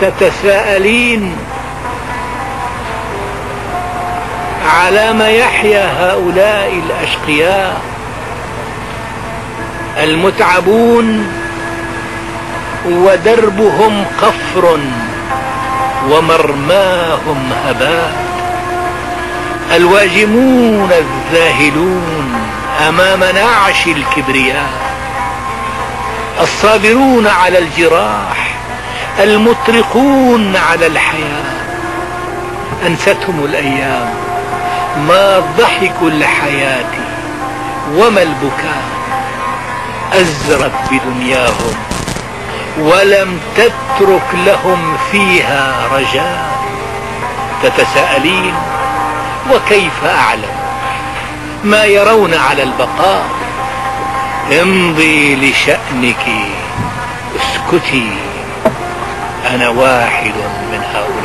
تتساءلين على ما يحيا هؤلاء الأشقياء المتعبون ودربهم قفر ومرماهم هباء الواجمون الذاهلون أمام نعش الكبرياء الصابرون على الجراح المطرقون على الحياة. أنستهم الأيام. ما ضحك الحياة. وما البكاء. أزرت بدنياهم. ولم تترك لهم فيها رجاء. تتساءلين وكيف أعلم؟ ما يرون على البقاء. امضي لشأنك. اسكتي. أنا واحد من هؤلاء.